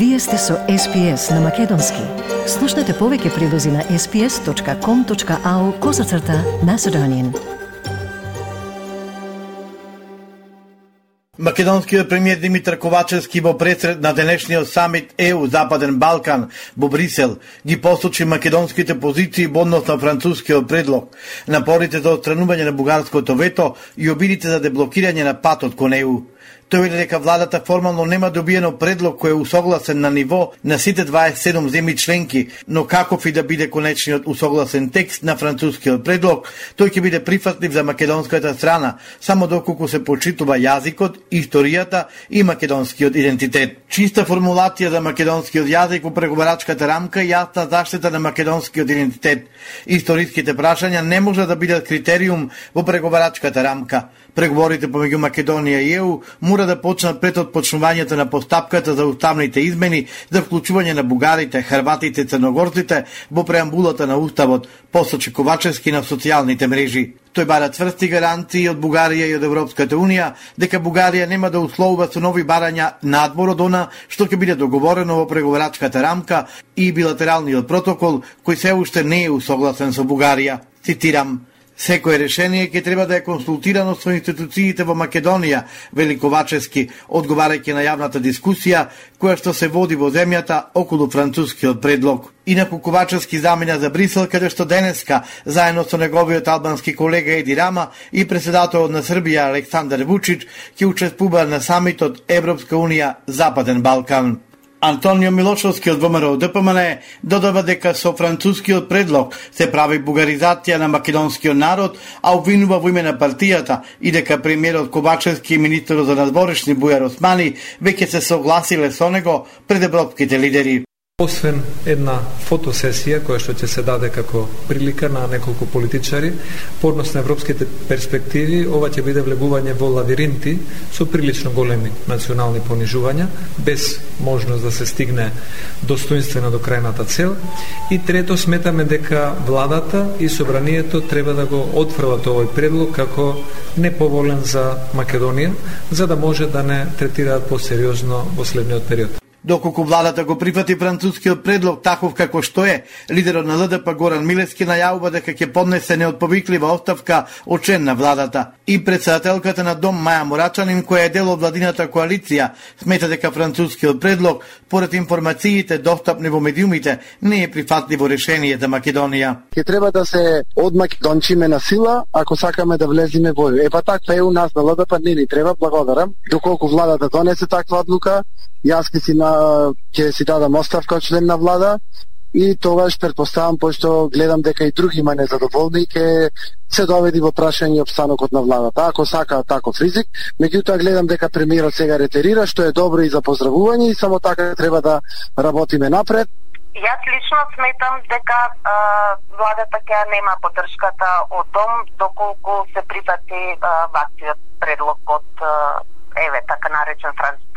Вие сте со SPS на Македонски. Слушнете повеќе прилози на sps.com.au козацрта на Седонин. Македонскиот премиер Димитар Ковачевски во пресред на денешниот самит ЕУ Западен Балкан во Брисел ги посочи македонските позиции во однос на францускиот предлог, напорите за отстранување на бугарското вето и обидите за деблокирање на патот кон ЕУ. Тој вели дека владата формално нема добиено предлог кој е усогласен на ниво на сите 27 земји членки, но каков и да биде конечниот усогласен текст на францускиот предлог, тој ќе биде прифатлив за македонската страна, само доколку се почитува јазикот, историјата и македонскиот идентитет. Чиста формулација за македонскиот јазик во преговарачката рамка и јасна заштита на македонскиот идентитет. Историските прашања не може да бидат критериум во преговарачката рамка. Преговорите помеѓу Македонија и ЕУ мора да почнат пред отпочнувањето на постапката за уставните измени за вклучување на бугарите, хрватите и црногорците во преамбулата на уставот, посочи Ковачевски на социјалните мрежи. Тој бара цврсти гаранции од Бугарија и од Европската Унија дека Бугарија нема да условува со нови барања надвор од она што ќе биде договорено во преговорачката рамка и билатералниот протокол кој се уште не е усогласен со Бугарија. Цитирам, Секое решение ќе треба да е консултирано со институциите во Македонија, Великовачески, одговарајќи на јавната дискусија која што се води во земјата околу францускиот предлог. Инаку Ковачевски замина за Брисел, каде што денеска, заедно со неговиот албански колега Еди Рама и председателот на Србија Александар Вучич, ќе учествува на самитот Европска Унија Западен Балкан. Антонио Милошовски од ВМРО ДПМН додава дека со францускиот предлог се прави бугаризација на македонскиот народ, а обвинува во име на партијата и дека премиерот Кобачевски и министерот за надворешни Бујар Османи веќе се согласиле со него пред европските лидери. Освен една фотосесија која што ќе се даде како прилика на неколку политичари, поднос на европските перспективи, ова ќе биде влегување во лавиринти со прилично големи национални понижувања, без можност да се стигне достоинствено до крајната цел. И трето, сметаме дека владата и собранието треба да го отфрлат овој предлог како неповолен за Македонија, за да може да не третираат посериозно во следниот период. Доколку владата го прифати францускиот предлог таков како што е, лидерот на ЛДП Горан Милески најавува дека ќе поднесе неотповиклива оставка од член на владата. И председателката на Дом Маја Морачанин, која е дел од владината коалиција, смета дека францускиот предлог, поред информациите достапни во медиумите, не е прифатливо решение за Македонија. Ќе треба да се одмакедончиме на сила ако сакаме да влеземе во ЕУ. Е таква е у нас на ЛДП не ни треба, благодарам. Доколку владата донесе таква одлука, јас ќе си на ќе си дадам оставка член на влада и тогаш предпоставам пошто гледам дека и други има незадоволни ќе се доведи во прашање обстанокот на владата. Ако сака таков ризик, меѓутоа гледам дека премиерот сега ретерира што е добро и за поздравување и само така треба да работиме напред. Јас лично сметам дека а, владата ќе нема поддршката од дом доколку се припати ваквиот предлог од еве така наречен француски.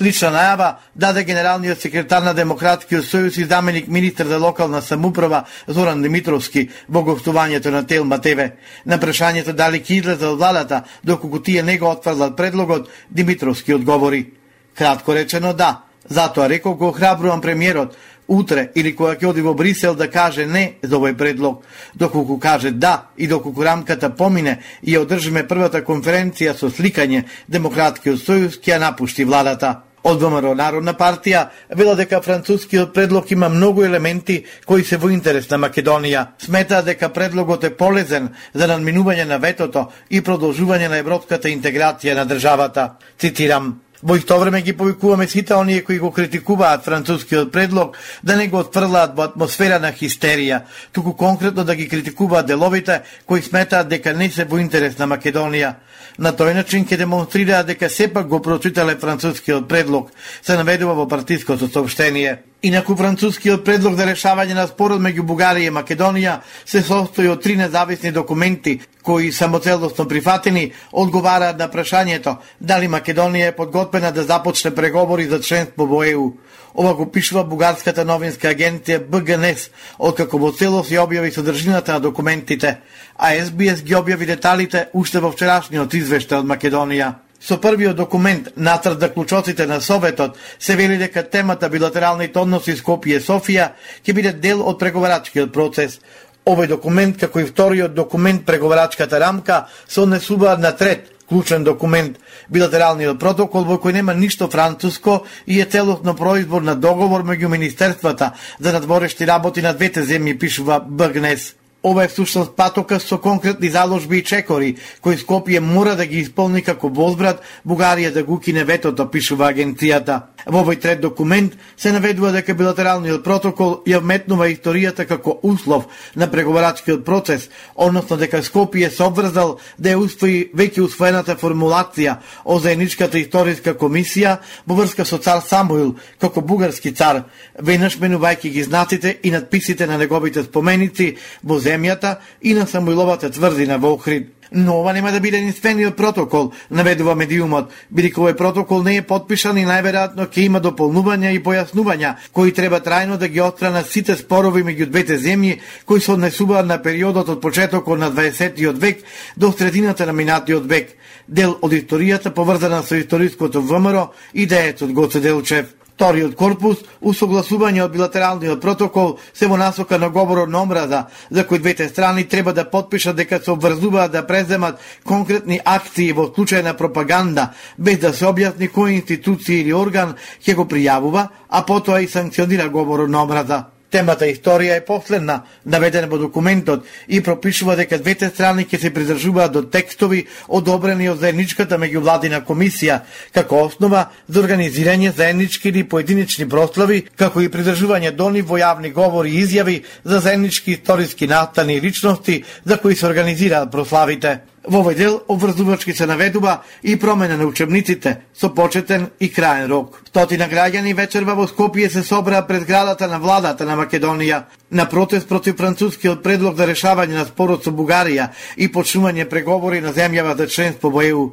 Слична најава даде генералниот секретар на Демократскиот сојуз и заменик министр за локална самуправа Зоран Димитровски во гостувањето на Телма ТВ. На прашањето дали ќе излезе од владата доколку тие не го отфрлат предлогот, Димитровски одговори. Кратко речено да, затоа рекол го охрабрувам премиерот утре или кога ќе оди во Брисел да каже не за овој предлог, доколку каже да и доколку рамката помине и ја одржиме првата конференција со сликање, Демократскиот сојуз ќе ја напушти владата. Од ВМРО Народна партија вела дека францускиот предлог има многу елементи кои се во интерес на Македонија. Смета дека предлогот е полезен за надминување на ветото и продолжување на европската интеграција на државата. Цитирам: Во исто време ги повикуваме сите оние кои го критикуваат францускиот предлог да не го отфрлаат во атмосфера на хистерија, туку конкретно да ги критикуваат деловите кои сметаат дека не се во интерес на Македонија. На тој начин ќе демонстрираат дека сепак го прочитале францускиот предлог, се наведува во партиското сообщение. Инаку францускиот предлог за решавање на спорот меѓу Бугарија и Македонија се состои од три независни документи кои самоцелосно прифатени одговараат на прашањето дали Македонија е подготвена да започне преговори за членство во ЕУ. Ова го пишува бугарската новинска агенција БГНС, откако во целост ја објави содржината на документите, а СБС ги објави деталите уште во вчерашниот извештај од Македонија. Со првиот документ нацрт заклучоците на Советот се вели дека темата билатералните односи Скопје Софија ќе биде дел од преговарачкиот процес. Овој документ, како и вториот документ преговарачката рамка, се однесуваат на трет клучен документ, билатералниот протокол во кој нема ништо француско и е целосно производ на договор меѓу министерствата за надворешти работи на двете земји, пишува БГНЕС. Ова е всушност патока со конкретни заложби и чекори, кои Скопје мора да ги исполни како возбрат Бугарија да го кине ветото, пишува агенцијата. Во овој трет документ се наведува дека билатералниот протокол ја вметнува историјата како услов на преговарачкиот процес, односно дека Скопје се обврзал да ја усвои веќе усвоената формулација о заедничката историска комисија во врска со цар Самуил како бугарски цар, веднаш менувајќи ги знаците и надписите на неговите споменици во земјата и на Самуиловата тврдина во Охрид но ова нема да биде единствениот протокол, наведува медиумот, бидејќи овој протокол не е подпишан и најверојатно ќе има дополнувања и појаснувања, кои треба трајно да ги отстранат сите спорови меѓу двете земји, кои се однесуваат на периодот од почетокот на 20 век до средината на минатиот век, дел од историјата поврзана со историското ВМРО и деецот Гоце Делчев. Вториот корпус, усогласување од билатералниот протокол, се во насока на говорот на омраза, за кој двете страни треба да подпишат дека се обврзуваат да преземат конкретни акции во случај на пропаганда, без да се објасни кој институција или орган ќе го пријавува, а потоа и санкционира говорот на омраза. Темата историја е последна, наведена во документот и пропишува дека двете страни ќе се придржуваат до текстови одобрени од заедничката меѓувладина комисија како основа за организирање заеднички или поединечни прослави, како и придржување до нив во јавни говори и изјави за заеднички историски настани и личности за кои се организираат прославите. Во овој дел обврзувачки се наведува и промена на учебниците со почетен и краен рок. Стотина граѓани вечерва во Скопје се собраа пред градата на владата на Македонија на протест против францускиот предлог за решавање на спорот со Бугарија и почнување преговори на земјава за членство во ЕУ.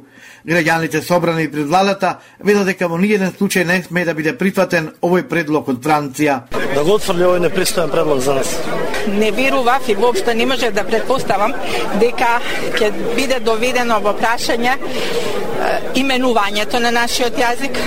Граѓаните собрани пред владата велат дека во ниеден случај не сме да биде прифатен овој предлог од Франција. Да го отфрли овој непристоен предлог за нас. Не верував и воопшто не може да предпоставам дека ќе биде доведено во прашање именувањето на нашиот јазик.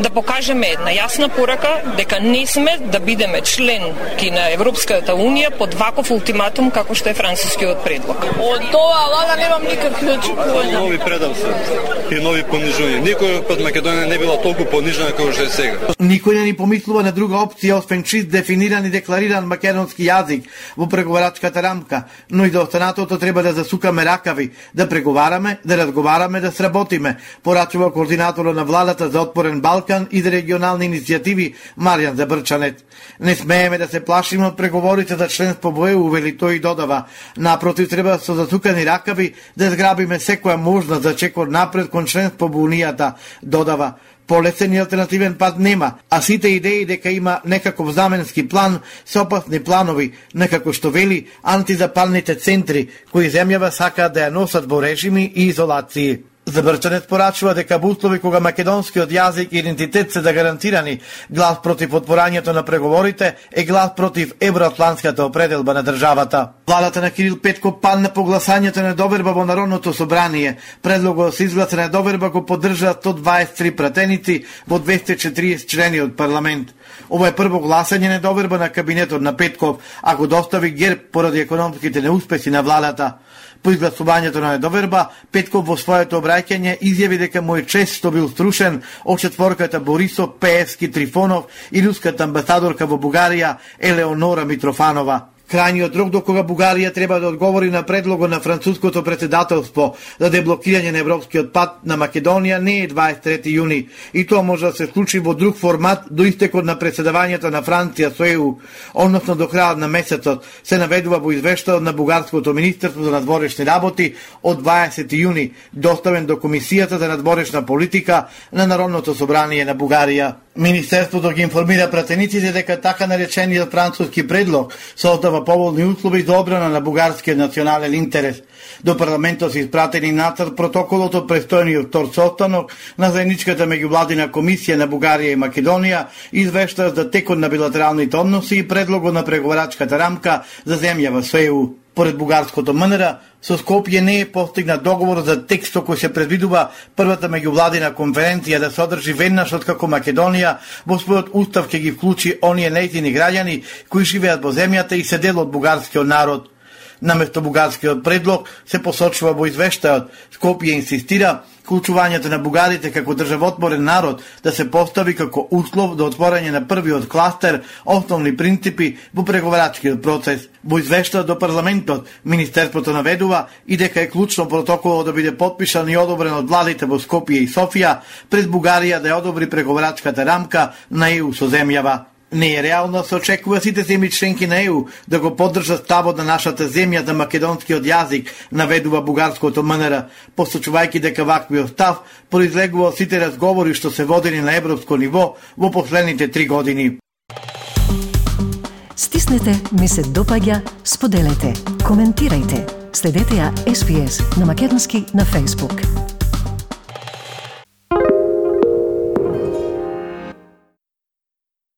Да покажеме една јасна порака дека не сме да бидеме член ки на Европската Унија под ваков ултиматум како што е францускиот предлог. Од тоа влада немам никакви очекувања. Нови предавства и нови понижувања. Никој пат Македонија не била толку понижена како што е сега. Никој не ни помислува на друга опција освен чист дефиниран и деклариран македонски јазик во преговарачката рамка, но и да до останатото треба да засукаме ракави, да преговараме, да разговараме, да сработиме, порачува координаторот на владата за отпорен Балкан и за регионални иницијативи Маријан Забрчанет. Не смееме да се плашиме од преговорите за членство во ЕУ, вели тој и додава. Напротив, треба со засукани ракави да зграбиме секоја можност за чекор напред кон членство во Унијата, додава полесен и алтернативен пат нема, а сите идеи дека има некаков заменски план се опасни планови, некако што вели антизапалните центри, кои земјава сакаат да ја носат во режими и изолации. Забрчанет порачува дека Бутлови кога македонскиот јазик и идентитет се загарантирани, глас против отпорањето на преговорите е глас против евроатлантската определба на државата. Владата на Кирил Петко падна по гласањето на доверба во Народното собрание. Предлогот се изгласа на доверба го поддржа 123 пратеници во 240 члени од парламент. Ова е прво гласање на доверба на кабинетот на Петков, а го достави герб поради економските неуспеси на владата. По изгласувањето на недоверба, Петков во своето обраќање изјави дека му е чест што бил струшен од четворката Борисов, Пеевски, Трифонов и руската амбасадорка во Бугарија Елеонора Митрофанова. Крајниот рок до кога Бугарија треба да одговори на предлогот на француското председателство за деблокирање на европскиот пат на Македонија не е 23 јуни и тоа може да се случи во друг формат до истекот на председавањето на Франција со ЕУ, односно до крајот на месецот, се наведува во извештајот на Бугарското министерство за надворешни работи од 20 јуни, доставен до Комисијата за надворешна политика на Народното собрание на Бугарија. Министерството ги информира пратениците дека така наречениот француски предлог создава поволни услови за одбрана на бугарскиот национален интерес. До парламентот се испратени нацрт протоколот од престојниот втор состанок на заедничката меѓувладина комисија на Бугарија и Македонија извештаат за текот на билатералните односи и предлогот на преговарачката рамка за земја во СЕУ. Поред бугарското МНР, со Скопје не е постигнат договор за текстот кој се предвидува првата меѓувладина конференција да се одржи веднаш откако Македонија во својот устав ќе ги вклучи оние нејзини граѓани кои живеат во земјата и се дел од бугарскиот народ. Наместо бугарскиот предлог се посочува во извештајот. Скопје инсистира вклучувањето на бугарите како државотворен народ да се постави како услов до отворање на првиот кластер основни принципи во преговарачкиот процес. Во извештајот до парламентот, Министерството наведува и дека е клучно протоколот да биде подпишан и одобрен од владите во Скопје и Софија пред Бугарија да ја одобри преговарачката рамка на ЕУ со земјава. Не е реално да се очекува сите земји членки на ЕУ да го поддржат ставот на нашата земја за македонскиот јазик, наведува бугарското МНР, посочувајќи дека ваквиот став произлегува сите разговори што се водени на европско ниво во последните три години. Стиснете, ми се допаѓа, споделете, коментирајте. Следете ја SPS на Македонски на Facebook.